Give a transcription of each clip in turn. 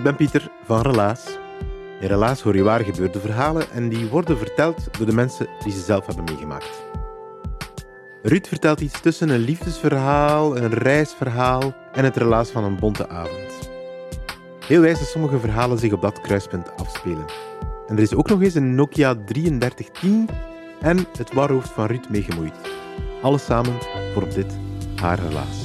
Ik ben Pieter van Relaas. In Relaas hoor je waar gebeurde verhalen en die worden verteld door de mensen die ze zelf hebben meegemaakt. Ruud vertelt iets tussen een liefdesverhaal, een reisverhaal en het relaas van een bonte avond. Heel wijs dat sommige verhalen zich op dat kruispunt afspelen. En er is ook nog eens een Nokia 3310 en het warhoofd van Ruud meegemoeid. Alles samen vormt dit haar relaas.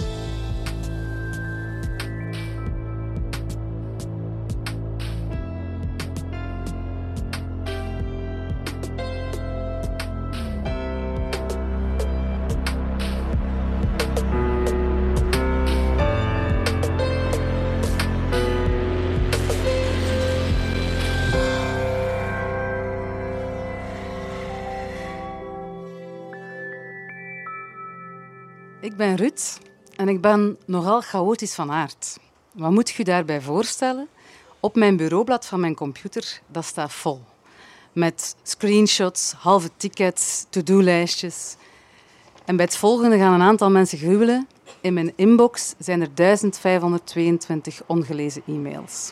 Ik ben Ruud en ik ben nogal chaotisch van aard. Wat moet je daarbij voorstellen? Op mijn bureaublad van mijn computer, dat staat vol. Met screenshots, halve tickets, to-do-lijstjes. En bij het volgende gaan een aantal mensen gruwelen. In mijn inbox zijn er 1522 ongelezen e-mails.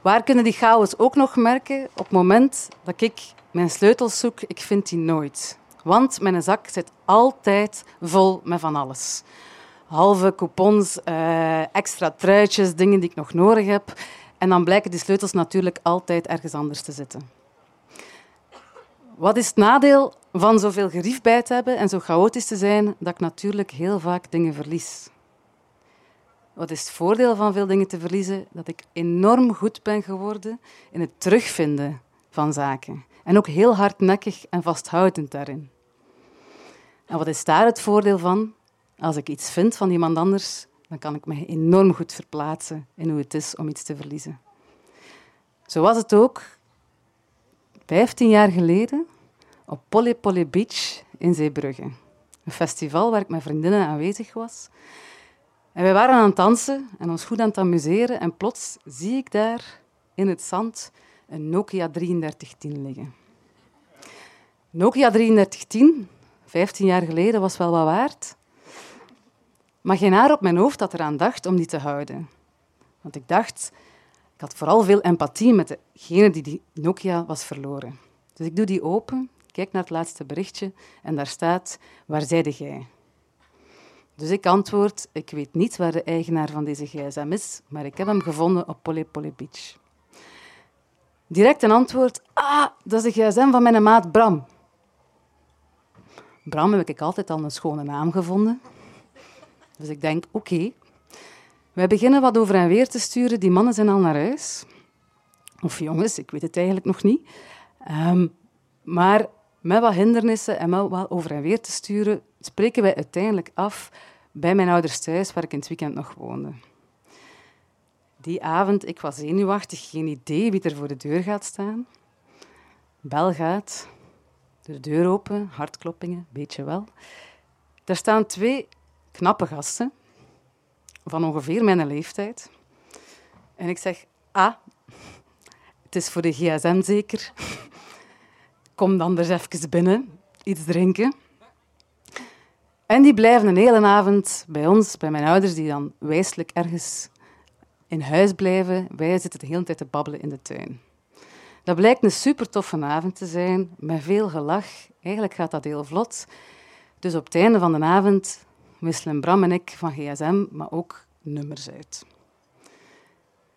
Waar kunnen die chaos ook nog merken? Op het moment dat ik mijn sleutels zoek, ik vind die nooit. Want mijn zak zit altijd vol met van alles. Halve coupons, eh, extra truitjes, dingen die ik nog nodig heb. En dan blijken die sleutels natuurlijk altijd ergens anders te zitten. Wat is het nadeel van zoveel gerief bij te hebben en zo chaotisch te zijn, dat ik natuurlijk heel vaak dingen verlies? Wat is het voordeel van veel dingen te verliezen? Dat ik enorm goed ben geworden in het terugvinden van zaken. En ook heel hardnekkig en vasthoudend daarin. En wat is daar het voordeel van? Als ik iets vind van iemand anders, dan kan ik me enorm goed verplaatsen in hoe het is om iets te verliezen. Zo was het ook 15 jaar geleden op Polly Polly Beach in Zeebrugge. Een festival waar ik met vriendinnen aanwezig was. En wij waren aan het dansen en ons goed aan het amuseren. En plots zie ik daar in het zand een Nokia 3310 liggen. Nokia 3310, 15 jaar geleden, was wel wat waard. Maar geen haar op mijn hoofd had eraan dacht om die te houden. Want ik dacht, ik had vooral veel empathie met degene die die Nokia was verloren. Dus ik doe die open, kijk naar het laatste berichtje en daar staat, waar zijde jij? Dus ik antwoord, ik weet niet waar de eigenaar van deze gsm is, maar ik heb hem gevonden op Polly Polly Beach. Direct een antwoord, ah, dat is de gsm van mijn maat Bram. Bram heb ik altijd al een schone naam gevonden. Dus ik denk, oké. Wij beginnen wat over en weer te sturen. Die mannen zijn al naar huis. Of jongens, ik weet het eigenlijk nog niet. Ehm, maar met wat hindernissen en met wat over en weer te sturen, spreken wij uiteindelijk af bij mijn ouders thuis, waar ik in het weekend nog woonde. Die avond, ik was zenuwachtig, geen idee wie er voor de deur gaat staan. Bel gaat, de deur open, hartkloppingen, beetje wel. Daar staan twee knappe gasten van ongeveer mijn leeftijd. En ik zeg, ah, het is voor de gsm zeker. Kom dan dus even binnen, iets drinken. En die blijven een hele avond bij ons, bij mijn ouders, die dan wijselijk ergens in huis blijven. Wij zitten de hele tijd te babbelen in de tuin. Dat blijkt een super toffe avond te zijn, met veel gelach. Eigenlijk gaat dat heel vlot. Dus op het einde van de avond wisselen Bram en ik van gsm, maar ook nummers uit.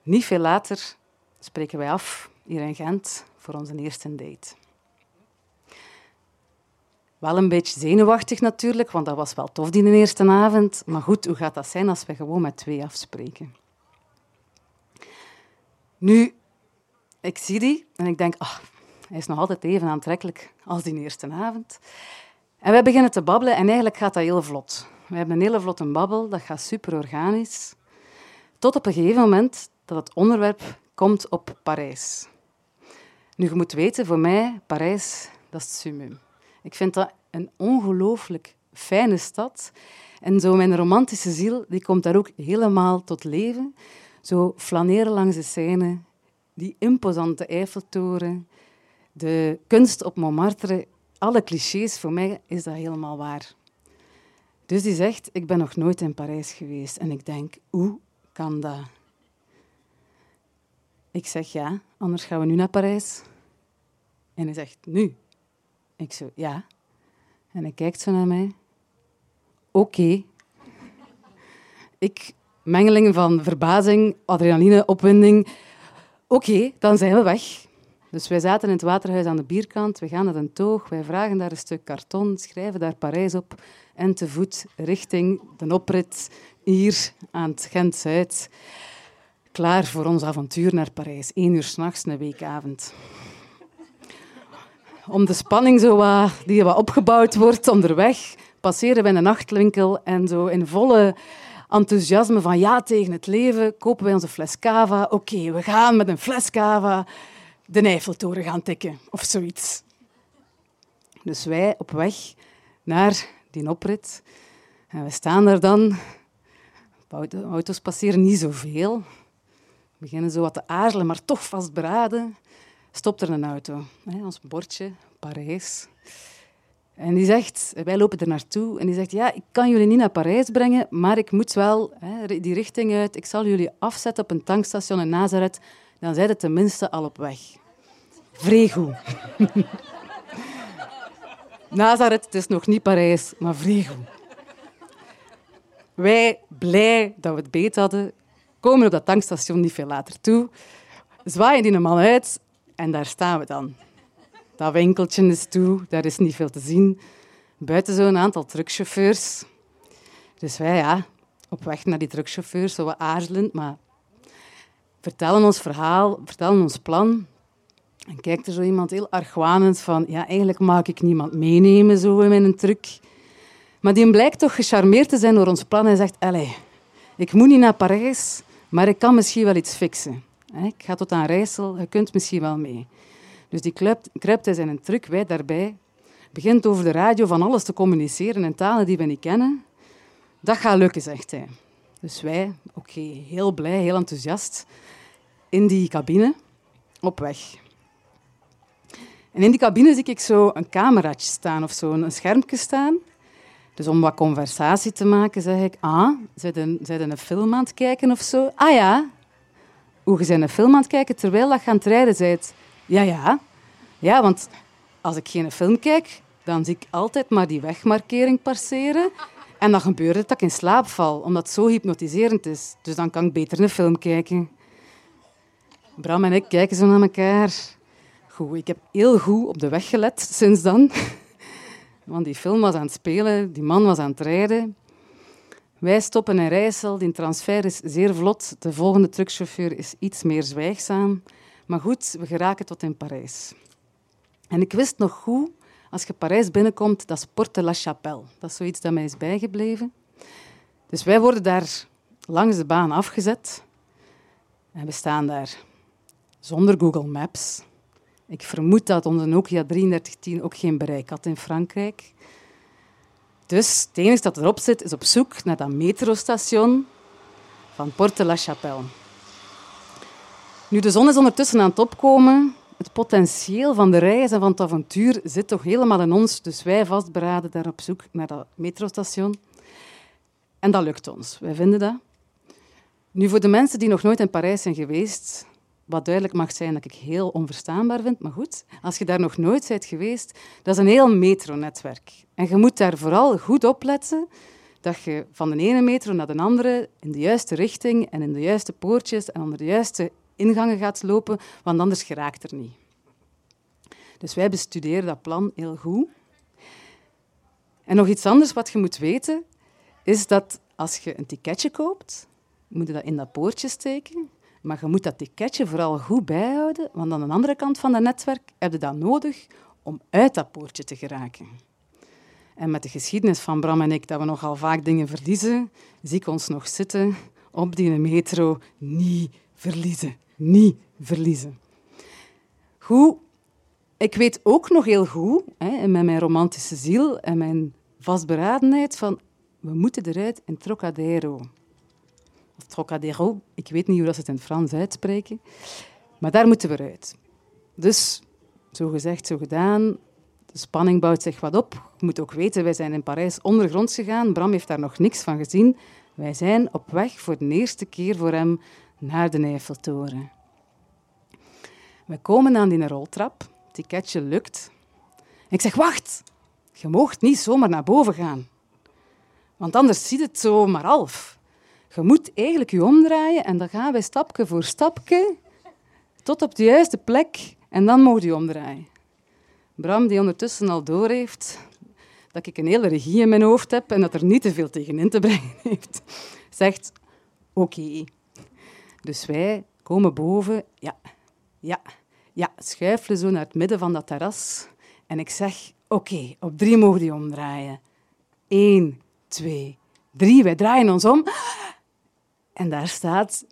Niet veel later spreken wij af hier in Gent voor onze eerste date. Wel een beetje zenuwachtig natuurlijk, want dat was wel tof die eerste avond. Maar goed, hoe gaat dat zijn als we gewoon met twee afspreken? Nu, ik zie die en ik denk, ach, hij is nog altijd even aantrekkelijk als die eerste avond. En wij beginnen te babbelen en eigenlijk gaat dat heel vlot. We hebben een hele vlotte babbel, dat gaat super organisch. Tot op een gegeven moment dat het onderwerp komt op Parijs. Nu, je moet weten, voor mij, Parijs, dat is het summum. Ik vind dat een ongelooflijk fijne stad. En zo mijn romantische ziel die komt daar ook helemaal tot leven. Zo flaneren langs de Seine, die imposante Eiffeltoren, de kunst op Montmartre, alle clichés, voor mij is dat helemaal waar. Dus die zegt, ik ben nog nooit in Parijs geweest. En ik denk, hoe kan dat? Ik zeg, ja, anders gaan we nu naar Parijs. En hij zegt, nu? Ik zo, ja. En hij kijkt zo naar mij. Oké. Ik, mengeling van verbazing, adrenaline, opwinding. Oké, dan zijn we weg. Dus wij zaten in het waterhuis aan de bierkant. We gaan naar een toog. Wij vragen daar een stuk karton, schrijven daar Parijs op en te voet richting de oprit hier aan het Gent-Zuid. Klaar voor ons avontuur naar Parijs. Eén uur s'nachts, een weekavond om de spanning zo wat, die wat opgebouwd wordt onderweg, passeren we een nachtwinkel en zo in volle enthousiasme van ja tegen het leven, kopen wij onze fles cava. Oké, we gaan met een fles cava de Eiffeltoren gaan tikken of zoiets. Dus wij op weg naar die oprit. En we staan daar dan. Auto's passeren niet zoveel. We beginnen zo wat te aarzelen, maar toch vastberaden stopt er een auto. Ons bordje, Parijs. En die zegt, wij lopen er naartoe, en die zegt, ja, ik kan jullie niet naar Parijs brengen, maar ik moet wel hè, die richting uit. Ik zal jullie afzetten op een tankstation in Nazareth. Dan zijn het tenminste al op weg. Vrego. Nazareth, het is nog niet Parijs, maar vrego. Wij, blij dat we het beet hadden, komen op dat tankstation niet veel later toe, zwaaien die man uit en daar staan we dan. Dat winkeltje is toe, daar is niet veel te zien. Buiten zo'n aantal truckchauffeurs. Dus wij, ja, op weg naar die truckchauffeurs, zo aarzelend, maar vertellen ons verhaal, vertellen ons plan. En kijkt er zo iemand heel argwanend van, ja, eigenlijk mag ik niemand meenemen zo in mijn truck. Maar die blijkt toch gecharmeerd te zijn door ons plan en zegt, allez, ik moet niet naar Parijs, maar ik kan misschien wel iets fixen. Ik ga tot aan Rijssel, je kunt misschien wel mee. Dus die hij zijn truc, wij daarbij. Begint over de radio van alles te communiceren in talen die we niet kennen. Dat gaat lukken, zegt hij. Dus wij, oké, heel blij, heel enthousiast, in die cabine, op weg. En in die cabine zie ik zo een cameraatje staan of zo, een schermpje staan. Dus om wat conversatie te maken, zeg ik, ah, zijn een film aan het kijken of zo? Ah ja, hoe je een film aan het kijken terwijl je aan het rijden bent. Ja, ja. Ja, want als ik geen film kijk, dan zie ik altijd maar die wegmarkering passeren. En dan gebeurt het dat ik in slaap val, omdat het zo hypnotiserend is. Dus dan kan ik beter een film kijken. Bram en ik kijken zo naar elkaar. Goed, ik heb heel goed op de weg gelet sinds dan. Want die film was aan het spelen, die man was aan het rijden. Wij stoppen in Rijssel. Die transfer is zeer vlot. De volgende truckchauffeur is iets meer zwijgzaam. Maar goed, we geraken tot in Parijs. En ik wist nog goed, als je Parijs binnenkomt, dat is Porte la Chapelle. Dat is zoiets dat mij is bijgebleven. Dus wij worden daar langs de baan afgezet. En we staan daar zonder Google Maps. Ik vermoed dat onze Nokia 3310 ook geen bereik had in Frankrijk. Dus het enige dat erop zit, is op zoek naar dat metrostation van Porte la Chapelle. Nu, de zon is ondertussen aan het opkomen het potentieel van de reis en van het avontuur zit toch helemaal in ons. Dus wij vastberaden daar op zoek naar dat metrostation. En dat lukt ons. Wij vinden dat. Nu, voor de mensen die nog nooit in Parijs zijn geweest, wat duidelijk mag zijn dat ik heel onverstaanbaar vind, maar goed, als je daar nog nooit bent geweest, dat is een heel metronetwerk. En je moet daar vooral goed op letten dat je van de ene metro naar de andere in de juiste richting en in de juiste poortjes en onder de juiste ingangen gaat lopen, want anders geraakt er niet. Dus wij bestuderen dat plan heel goed. En nog iets anders wat je moet weten, is dat als je een ticketje koopt, moet je dat in dat poortje steken. Maar je moet dat ticketje vooral goed bijhouden, want aan de andere kant van dat netwerk heb je dat nodig om uit dat poortje te geraken. En met de geschiedenis van Bram en ik, dat we nogal vaak dingen verliezen, zie ik ons nog zitten op die metro. Niet verliezen. Niet verliezen. Goed, ik weet ook nog heel goed, hè, met mijn romantische ziel en mijn vastberadenheid, van we moeten eruit in Trocadero. Of Trocadero, ik weet niet hoe dat ze het in het Frans uitspreken. Maar daar moeten we uit. Dus, zo gezegd, zo gedaan. De spanning bouwt zich wat op. Je moet ook weten, wij zijn in Parijs ondergronds gegaan. Bram heeft daar nog niks van gezien. Wij zijn op weg voor de eerste keer voor hem naar de Eiffeltoren. We komen aan die roltrap. Het ticketje lukt. Ik zeg, wacht. Je moogt niet zomaar naar boven gaan. Want anders ziet het zo maar half. Je moet eigenlijk je omdraaien en dan gaan wij stapje voor stapje tot op de juiste plek en dan mag je omdraaien. Bram, die ondertussen al door heeft dat ik een hele regie in mijn hoofd heb en dat er niet te veel tegenin te brengen heeft, zegt oké. Dus wij komen boven, ja, ja, ja, schuifelen zo naar het midden van dat terras. En ik zeg, oké, op drie mogen die omdraaien. Eén, twee, drie. Wij draaien ons om. En daar staat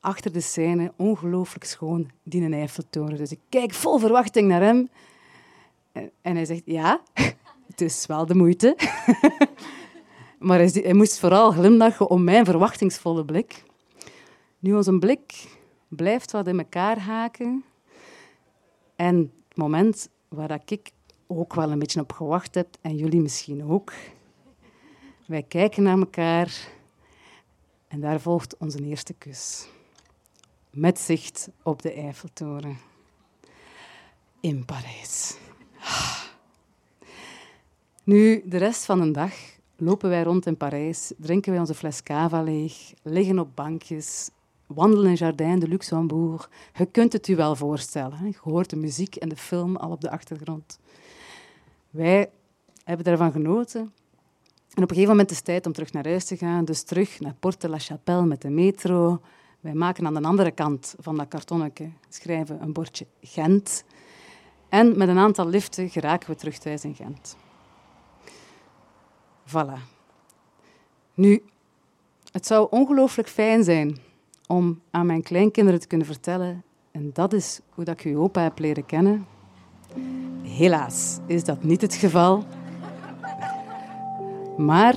achter de scène, ongelooflijk schoon, die een Eiffeltoren. Dus ik kijk vol verwachting naar hem. En hij zegt, ja, het is wel de moeite. maar hij, hij moest vooral glimlachen om mijn verwachtingsvolle blik. Nu, onze blik blijft wat in elkaar haken. En het moment waar ik ook wel een beetje op gewacht heb, en jullie misschien ook. Wij kijken naar elkaar en daar volgt onze eerste kus. Met zicht op de Eiffeltoren. In Parijs. Nu, de rest van de dag lopen wij rond in Parijs, drinken wij onze fles cava leeg, liggen op bankjes, wandelen in Jardin de Luxembourg. Je kunt het u wel voorstellen. Hè? Je hoort de muziek en de film al op de achtergrond. Wij hebben daarvan genoten. En op een gegeven moment is het tijd om terug naar huis te gaan. Dus terug naar Porte la Chapelle met de metro. Wij maken aan de andere kant van dat kartonnetje, schrijven een bordje Gent. En met een aantal liften geraken we terug thuis in Gent. Voilà. Nu, het zou ongelooflijk fijn zijn om aan mijn kleinkinderen te kunnen vertellen. En dat is hoe dat ik uw opa heb leren kennen. Helaas is dat niet het geval. Maar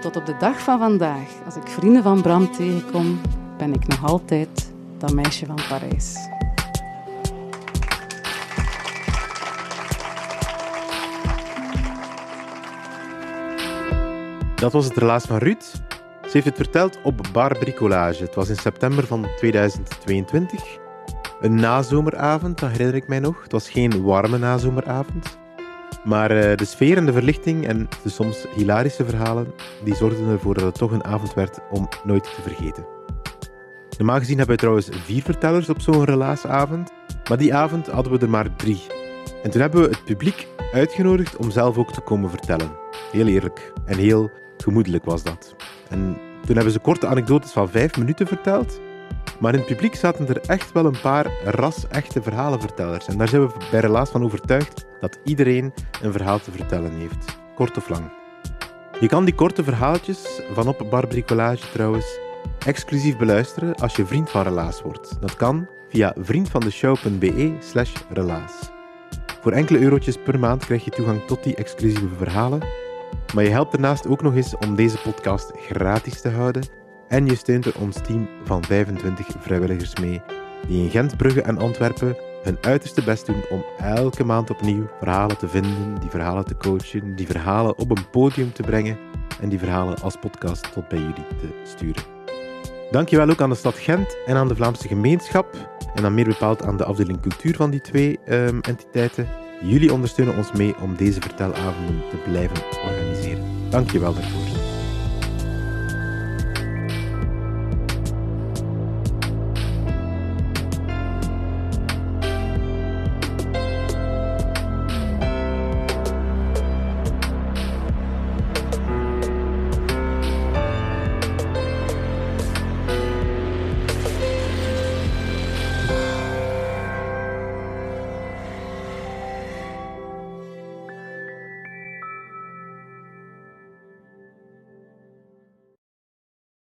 tot op de dag van vandaag, als ik vrienden van Bram tegenkom, ben ik nog altijd dat meisje van Parijs. Dat was het relaas van Ruud. Ze heeft het verteld op Bar Bricolage. Het was in september van 2022. Een nazomeravond, dat herinner ik mij nog. Het was geen warme nazomeravond. Maar uh, de sfeer en de verlichting en de soms hilarische verhalen, die zorgden ervoor dat het toch een avond werd om nooit te vergeten. Normaal gezien hebben we trouwens vier vertellers op zo'n relaasavond, maar die avond hadden we er maar drie. En toen hebben we het publiek uitgenodigd om zelf ook te komen vertellen. Heel eerlijk en heel gemoedelijk was dat. En toen hebben ze korte anekdotes van vijf minuten verteld. Maar in het publiek zaten er echt wel een paar ras-echte verhalenvertellers. En daar zijn we bij Relaas van overtuigd dat iedereen een verhaal te vertellen heeft. Kort of lang. Je kan die korte verhaaltjes van op Bar Bricolage trouwens exclusief beluisteren als je vriend van Relaas wordt. Dat kan via vriendvandeshow.be slash relaas. Voor enkele eurotjes per maand krijg je toegang tot die exclusieve verhalen maar je helpt daarnaast ook nog eens om deze podcast gratis te houden en je steunt er ons team van 25 vrijwilligers mee, die in Gent, Brugge en Antwerpen hun uiterste best doen om elke maand opnieuw verhalen te vinden, die verhalen te coachen, die verhalen op een podium te brengen en die verhalen als podcast tot bij jullie te sturen. Dankjewel ook aan de stad Gent en aan de Vlaamse gemeenschap en dan meer bepaald aan de afdeling cultuur van die twee um, entiteiten. Jullie ondersteunen ons mee om deze vertelavonden te blijven organiseren. Dankjewel daarvoor.